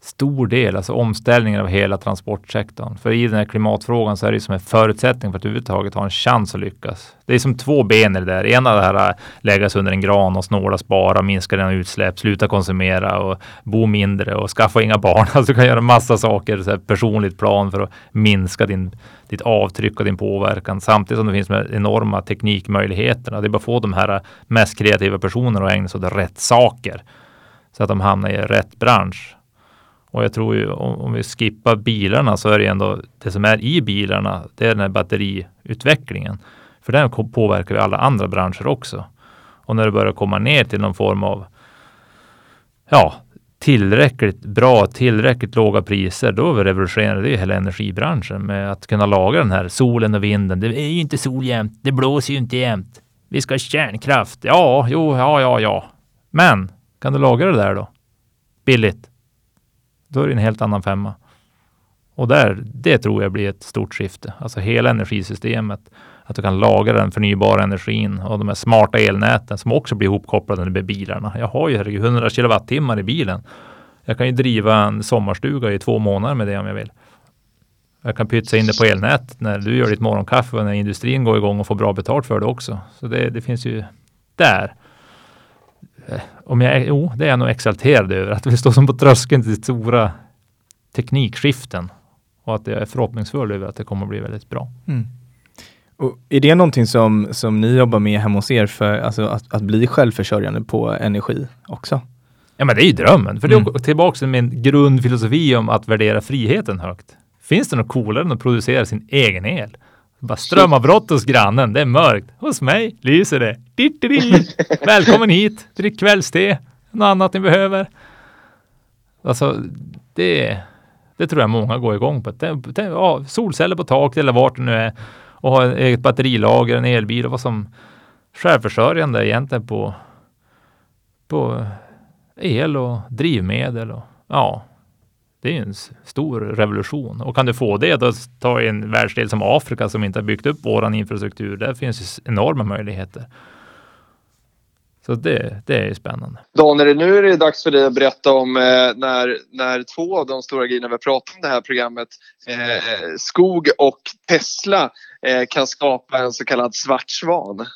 stor del, alltså omställningen av hela transportsektorn. För i den här klimatfrågan så är det som en förutsättning för att överhuvudtaget ha en chans att lyckas. Det är som två ben i det där. Ena det här äh, läggas under en gran och snåla, spara, minska dina utsläpp, sluta konsumera och bo mindre och skaffa inga barn. Alltså du kan göra massa saker, så här personligt plan för att minska din, ditt avtryck och din påverkan samtidigt som det finns de enorma teknikmöjligheterna. Det är bara att få de här äh, mest kreativa personerna att ägna sig åt rätt saker så att de hamnar i rätt bransch. Och jag tror ju om, om vi skippar bilarna så är det ändå det som är i bilarna, det är den här batteriutvecklingen. För den påverkar ju alla andra branscher också. Och när det börjar komma ner till någon form av ja, tillräckligt bra, tillräckligt låga priser, då revolutionerar det hela energibranschen med att kunna lagra den här solen och vinden. Det är ju inte sol jämt, det blåser ju inte jämt. Vi ska ha kärnkraft. Ja, jo, ja, ja, ja. Men kan du lagra det där då? Billigt. Då är det en helt annan femma. Och där, det tror jag blir ett stort skifte. Alltså hela energisystemet. Att du kan lagra den förnybara energin och de här smarta elnäten som också blir ihopkopplade med bilarna. Jag har ju 100 kilowattimmar i bilen. Jag kan ju driva en sommarstuga i två månader med det om jag vill. Jag kan pytsa in det på elnät när du gör ditt morgonkaffe och när industrin går igång och får bra betalt för det också. Så det, det finns ju där. Eh, om jag, jo, det är jag nog exalterad över, att vi står som på tröskeln till stora teknikskiften och att jag är förhoppningsfull över att det kommer att bli väldigt bra. Mm. Och är det någonting som, som ni jobbar med hemma hos er för alltså att, att bli självförsörjande på energi också? Ja, men det är ju drömmen. För mm. det är tillbaka till min grundfilosofi om att värdera friheten högt. Finns det något coolare än att producera sin egen el? Bara strömavbrott hos grannen. Det är mörkt. Hos mig lyser det. Välkommen hit. Drick kvällste. Något annat ni behöver. Alltså, det, det tror jag många går igång på. Ja, solceller på taket eller vart det nu är och ha eget batterilager, en elbil och vad som självförsörjande egentligen på, på el och drivmedel och ja, det är en stor revolution. Och kan du få det, då ta en världsdel som Afrika som inte har byggt upp våran infrastruktur. Där finns enorma möjligheter. Så det, det är spännande. Daniel, nu är det dags för dig att berätta om eh, när, när två av de stora grejerna vi har pratat om det här programmet, eh, skog och Tesla, eh, kan skapa en så kallad svart svan.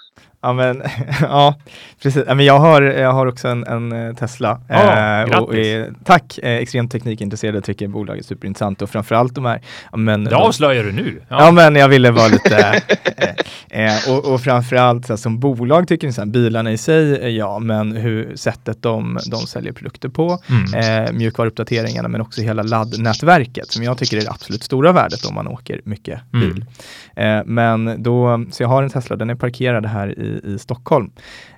Ja, men, ja precis. men jag, har, jag har också en, en eh, Tesla. Ah, eh, och är, tack! Eh, extremt teknikintresserad och tycker bolaget är superintressant och framförallt de här... Men, det avslöjar du nu. Ja. ja. men jag ville vara lite... eh, eh, och, och framförallt så här, som bolag tycker ni så här, bilarna i sig, ja, men hur sättet de, de säljer produkter på, mm. eh, mjukvaruuppdateringarna, men också hela laddnätverket som jag tycker är det absolut stora värdet om man åker mycket bil. Mm. Eh, men då, så jag har en Tesla, den är parkerad här i i, Stockholm.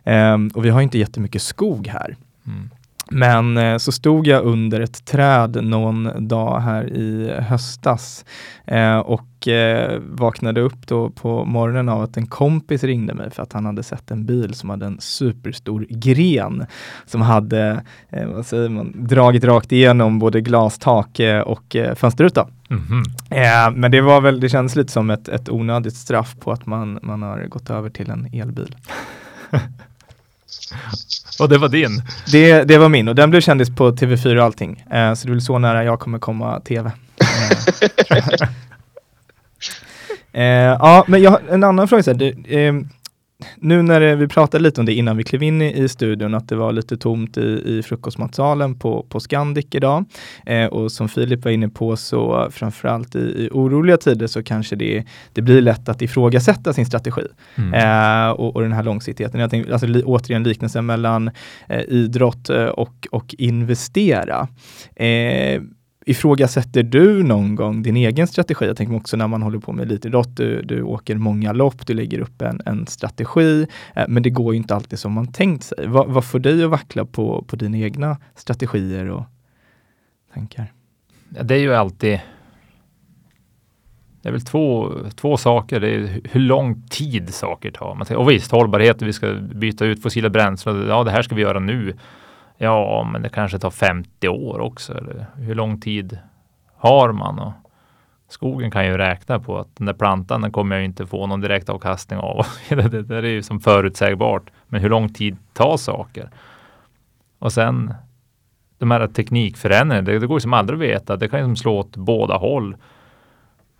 Um, och vi har inte jättemycket skog här. Mm. Men eh, så stod jag under ett träd någon dag här i höstas eh, och eh, vaknade upp då på morgonen av att en kompis ringde mig för att han hade sett en bil som hade en superstor gren som hade, eh, vad säger man, dragit rakt igenom både glastak eh, och eh, fönsterruta. Mm -hmm. men det var väl, det kändes lite som ett, ett onödigt straff på att man, man har gått över till en elbil. Och det var din? Det, det var min och den blev kändis på TV4 och allting. Eh, så det är väl så nära jag kommer komma TV. eh, ja, men jag en annan fråga. Så här, det, eh, nu när vi pratade lite om det innan vi klev in i, i studion, att det var lite tomt i, i frukostmatsalen på, på Scandic idag. Eh, och som Filip var inne på så framförallt i, i oroliga tider så kanske det, det blir lätt att ifrågasätta sin strategi mm. eh, och, och, den här långsiktigheten. Jag tänkte, alltså, li, återigen liknelsen mellan eh, idrott eh, och, och investera. Ifrågasätter du någon gång din egen strategi? Jag tänker också när man håller på med elitidrott, du, du åker många lopp, du lägger upp en, en strategi, eh, men det går ju inte alltid som man tänkt sig. Va, vad får dig att vackla på, på dina egna strategier och tankar? Ja, det är ju alltid det är väl två, två saker. Det är hur lång tid saker tar. Man säger, och visst, hållbarhet, vi ska byta ut fossila bränslen. Ja, det här ska vi göra nu. Ja, men det kanske tar 50 år också. Eller hur lång tid har man? Och skogen kan ju räkna på att den där plantan den kommer jag inte få någon direkt avkastning av. det, det är ju som förutsägbart. Men hur lång tid tar saker? Och sen de här teknikförändringarna, det, det går ju som aldrig att veta. Det kan ju som slå åt båda håll.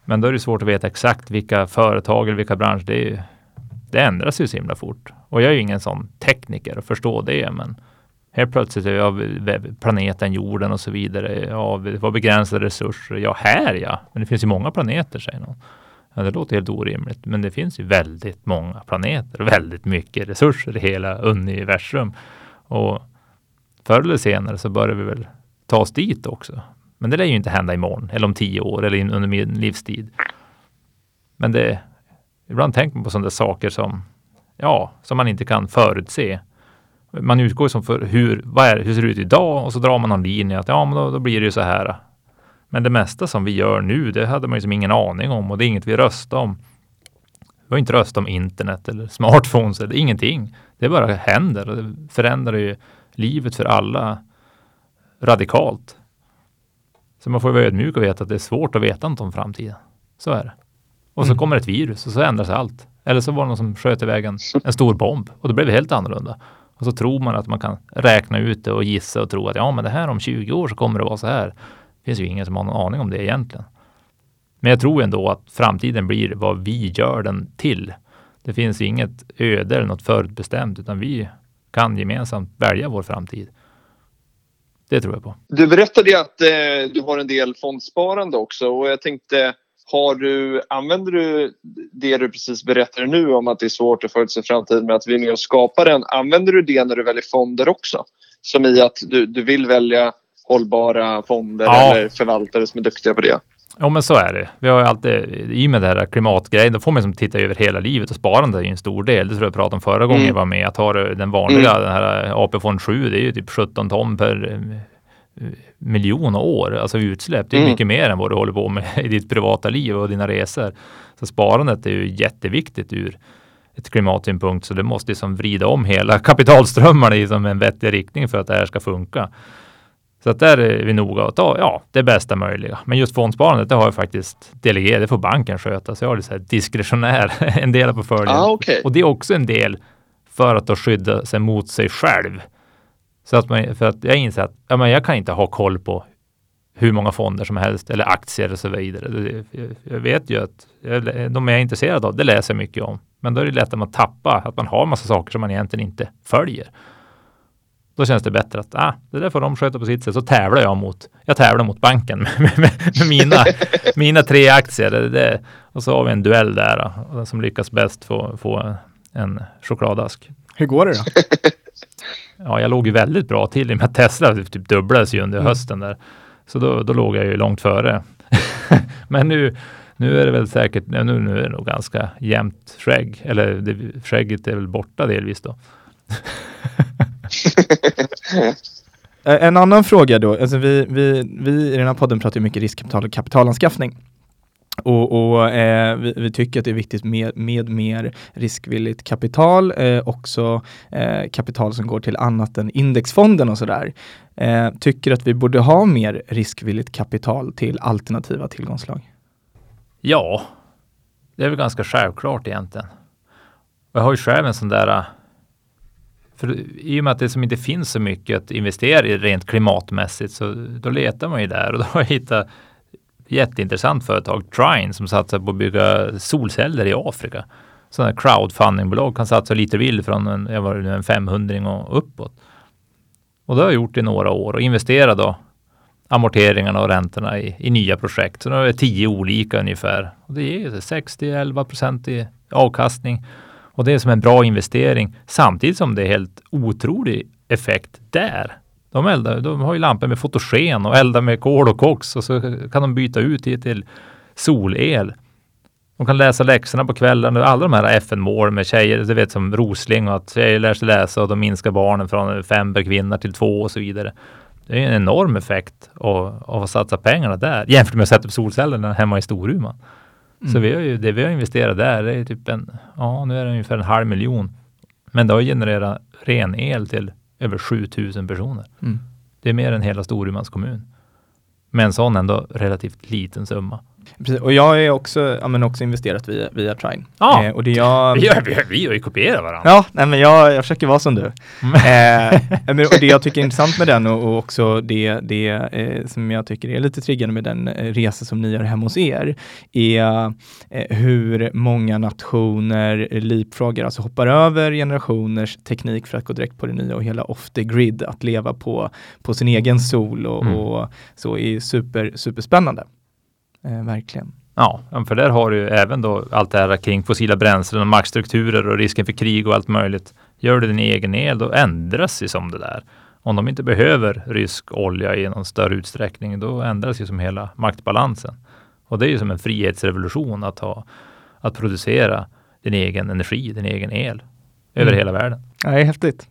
Men då är det svårt att veta exakt vilka företag eller vilka branscher det är. Det ändras ju så himla fort. Och jag är ju ingen sån tekniker och förstår det, men Helt plötsligt är vi av planeten jorden och så vidare. Ja, vi har begränsade resurser. Ja, här ja. Men det finns ju många planeter, säger någon. Ja, det låter helt orimligt, men det finns ju väldigt många planeter och väldigt mycket resurser i hela universum. Och förr eller senare så börjar vi väl ta oss dit också. Men det lär ju inte hända imorgon eller om tio år eller under min livstid. Men det, ibland tänker man på sådana saker som, ja, som man inte kan förutse man utgår som för hur, vad är, hur ser det ut idag och så drar man någon linje att ja, men då, då blir det ju så här. Men det mesta som vi gör nu, det hade man ju som ingen aning om och det är inget vi röstar om. Vi har inte röstat om internet eller smartphones eller ingenting. Det bara händer och det förändrar ju livet för alla radikalt. Så man får vara ödmjuk och veta att det är svårt att veta något om framtiden. Så är det. Och så mm. kommer ett virus och så ändras allt. Eller så var det någon som sköt iväg en, en stor bomb och då blev det helt annorlunda. Och så tror man att man kan räkna ut det och gissa och tro att ja, men det här om 20 år så kommer det vara så här. Det finns ju ingen som har någon aning om det egentligen. Men jag tror ändå att framtiden blir vad vi gör den till. Det finns inget öde eller något förutbestämt, utan vi kan gemensamt välja vår framtid. Det tror jag på. Du berättade att eh, du har en del fondsparande också och jag tänkte har du, använder du det du precis berättade nu om att det är svårt att förutse framtiden med att vi är med och skapar den. Använder du det när du väljer fonder också? Som i att du, du vill välja hållbara fonder ja. eller förvaltare som är duktiga på det? Ja, men så är det. Vi har ju alltid, i och med det här klimatgrejen, då får man som titta över hela livet och sparande är ju en stor del. Det tror jag pratade om förra gången mm. jag var med. Att ha den vanliga, mm. den här AP-fond 7, det är ju typ 17 ton per miljoner år, alltså utsläpp. Det är mm. mycket mer än vad du håller på med i ditt privata liv och dina resor. Så sparandet är ju jätteviktigt ur ett klimatsynpunkt, så det måste liksom vrida om hela kapitalströmmarna i som en vettig riktning för att det här ska funka. Så att där är vi noga att ta ja, det bästa möjliga. Men just fondsparandet, det har jag faktiskt delegerat. Det får banken sköta. Så jag har det så här diskretionär, en del på fördel. Ah, okay. Och det är också en del för att då skydda sig mot sig själv. Så att, man, för att jag inser att ja, men jag kan inte ha koll på hur många fonder som helst eller aktier och så vidare. Jag vet ju att de är intresserade av, det läser jag mycket om. Men då är det lätt att man tappar, att man har massa saker som man egentligen inte följer. Då känns det bättre att ah, det där får de sköta på sitt sätt. Så tävlar jag mot, jag tävlar mot banken med, med, med mina, mina tre aktier. Det, det, och så har vi en duell där och den som lyckas bäst får, får en chokladask. Hur går det då? ja, jag låg ju väldigt bra till i och med att Tesla typ dubblades ju under mm. hösten där. Så då, då låg jag ju långt före. Men nu, nu är det väl säkert, nu, nu är det nog ganska jämnt skägg. Eller det, skägget är väl borta delvis då. Eh, En annan fråga då, alltså vi, vi, vi i den här podden pratar ju mycket riskkapital och kapitalanskaffning. Och, och eh, vi, vi tycker att det är viktigt med, med mer riskvilligt kapital, eh, också eh, kapital som går till annat än indexfonden och sådär. Eh, tycker att vi borde ha mer riskvilligt kapital till alternativa tillgångsslag. Ja, det är väl ganska självklart egentligen. Och jag har ju själv en sån där eh, för i och med att det som inte finns så mycket att investera i rent klimatmässigt så då letar man ju där och då har jag hittat jätteintressant företag, Trine, som satsar på att bygga solceller i Afrika. Sådana här crowdfundingbolag kan satsa lite vill från en, jag var en 500 och uppåt. Och det har jag gjort i några år och investerat då amorteringarna och räntorna i, i nya projekt. Så nu är det tio olika ungefär. Och det ger 60-11 procent i avkastning. Och det är som en bra investering samtidigt som det är helt otrolig effekt där. De, eldar, de har ju lampor med fotogen och eldar med kol och koks och så kan de byta ut det till solel. De kan läsa läxorna på kvällen och alla de här FN-mål med tjejer, du vet som Rosling och att tjejer lär sig läsa och de minskar barnen från fem per kvinna till två och så vidare. Det är en enorm effekt av, av att satsa pengarna där jämfört med att sätta upp solcellerna hemma i Storuman. Mm. Så vi har ju, det vi har investerat där, det är typ en, ja nu är det ungefär en halv miljon. Men det har genererat ren el till över 7000 personer. Mm. Det är mer än hela Storumans kommun. Med en sån ändå relativt liten summa. Precis. Och jag är också, ja, men också investerat via, via Trine. Ja. Eh, och det jag, Vi har, vi har, vi har ju kopierat varandra. Ja, nej, men jag, jag försöker vara som du. eh, men, och det jag tycker är intressant med den och, och också det, det eh, som jag tycker är lite triggande med den eh, resa som ni gör hemma hos er, är eh, hur många nationer leapfroggar, alltså hoppar över generationers teknik för att gå direkt på det nya och hela off the grid, att leva på, på sin egen sol och, Mm. och så är super, superspännande. Eh, verkligen. Ja, för där har du ju även då allt det här kring fossila bränslen och maktstrukturer och risken för krig och allt möjligt. Gör du din egen el, då ändras ju som det där. Om de inte behöver rysk olja i någon större utsträckning, då ändras ju som hela maktbalansen. Och det är ju som en frihetsrevolution att ha, att producera din egen energi, din egen el över Mm. hela världen. Ja, det är häftigt.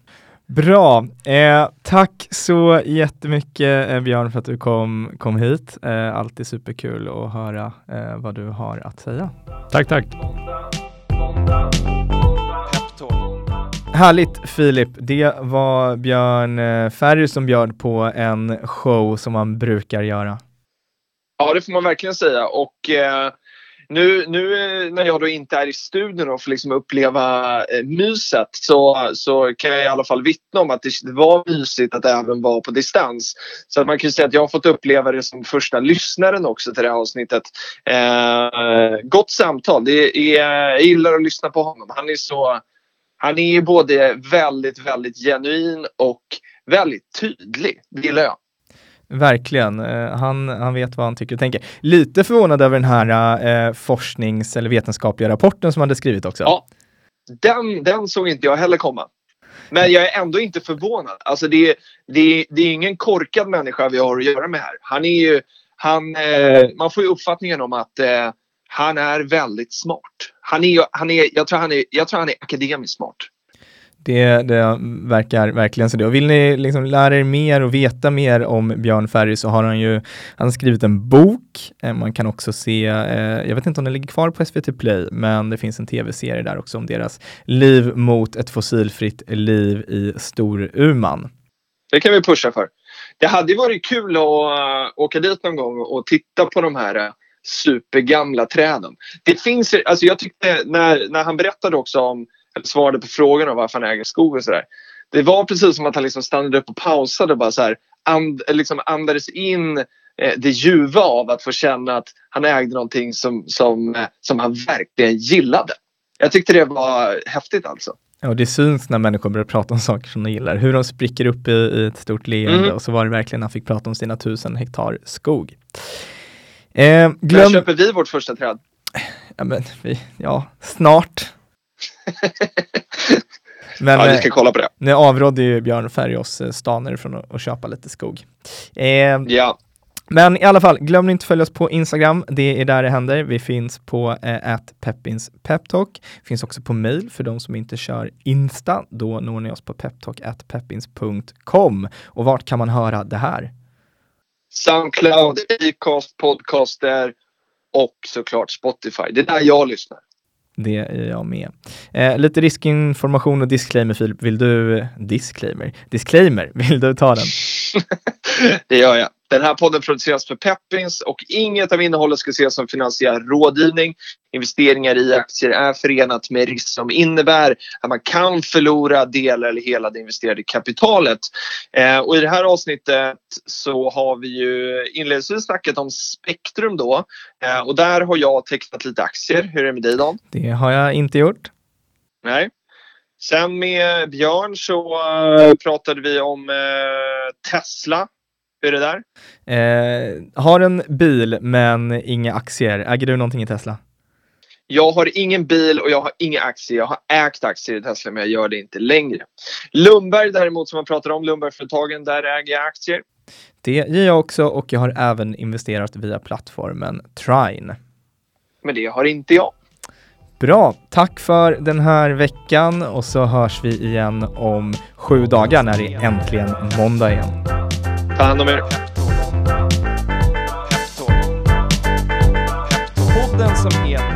Bra. Eh, tack så jättemycket eh, Björn för att du kom, kom hit. Eh, alltid superkul att höra eh, vad du har att säga. Tack, tack. Härligt Filip. Det var Björn eh, Ferry som bjöd på en show som man brukar göra. Ja, det får man verkligen säga. Och eh, nu, nu eh, när jag då inte är i studion och får liksom uppleva eh, myset så, så kan jag i alla fall vittna om att det, det var mysigt att även vara på distans. Så att man kan ju säga att jag har fått uppleva det som första lyssnaren också till det här avsnittet. Eh, gott samtal. Det är, jag gillar att lyssna på honom. Han är så... Han är både väldigt, väldigt genuin och väldigt tydlig. Det gillar jag. Verkligen. Eh, han, han vet vad han tycker och tänker. Lite förvånad över den här eh, forsknings eller vetenskapliga rapporten som han hade skrivit också. Ja. Den, den såg inte jag heller komma. Men jag är ändå inte förvånad. Alltså det, det, det är ingen korkad människa vi har att göra med här. Han är ju, han, eh, man får ju uppfattningen om att eh, han är väldigt smart. Han är, han är, jag, tror han är, jag tror han är akademiskt smart. Det, det verkar verkligen så det. Och vill ni liksom lära er mer och veta mer om Björn Ferry så har han ju han har skrivit en bok. Eh, man kan också se, eh, jag vet inte om den ligger kvar på SVT Play, men det finns en tv-serie där också om deras liv mot ett fossilfritt liv i Storuman. Det kan vi pusha för. Det hade varit kul att eh, åka dit någon gång och titta på de här eh, supergamla träden. Det finns, alltså jag tyckte när, när han berättade också om, svarade på frågan om varför han äger skog och sådär. Det var precis som att han liksom stannade upp och pausade och bara så här, and, liksom andades in eh, det ljuva av att få känna att han ägde någonting som, som, eh, som han verkligen gillade. Jag tyckte det var häftigt alltså. Ja, det syns när människor börjar prata om saker som de gillar, hur de spricker upp i, i ett stort leende Mm. och så var det verkligen när han fick prata om sina tusen hektar skog. Eh, När glöm, köper vi vårt första träd? ja, men, vi, ja, snart. Men ja, vi eh, ska kolla på det. nu avrådde ju Björn Ferry eh, staner från att, att köpa lite skog. Eh, Ja. Men i alla fall, glöm inte följa oss på Instagram. Det är där det händer. Vi finns på eh, peppins peptalk. Finns också på mail för de som inte kör Insta. Då når ni oss på peptalk.peppins.com. Och vart kan man höra det här? Soundcloud, Acast, Podcaster och såklart Spotify. Det är där jag lyssnar. Det är jag med. Eh, lite riskinformation och disclaimer Filip. Vill du, eh, disclaimer, disclaimer, vill du ta den? det gör jag. Den här podden produceras för Peppins och inget av innehållet ska ses som finansiell rådgivning. Investeringar i aktier är förenat med risk som innebär att man kan förlora delar eller hela det investerade kapitalet. Eh, och I det här avsnittet så har vi ju inledningsvis snackat om Spektrum då eh, och där har jag tecknat lite aktier. Hur är det med dig Dan? Det har jag inte gjort. Nej. Sen med Björn så uh, pratade vi om uh, Tesla hur är det där? Eh, har en bil men inga aktier. Äger du någonting i Tesla? Jag har ingen bil och jag har inga aktier. Jag har ägt aktier i Tesla men jag gör det inte längre. Lundberg däremot som man pratar om, Lundbergföretagen, där äger jag aktier. Det gör jag också och jag har även investerat via plattformen Trine. Men det har inte jag. Bra, tack för den här veckan och så hörs vi igen om sju dagar när det är äntligen måndag igen. Ta hand om er. Podden som heter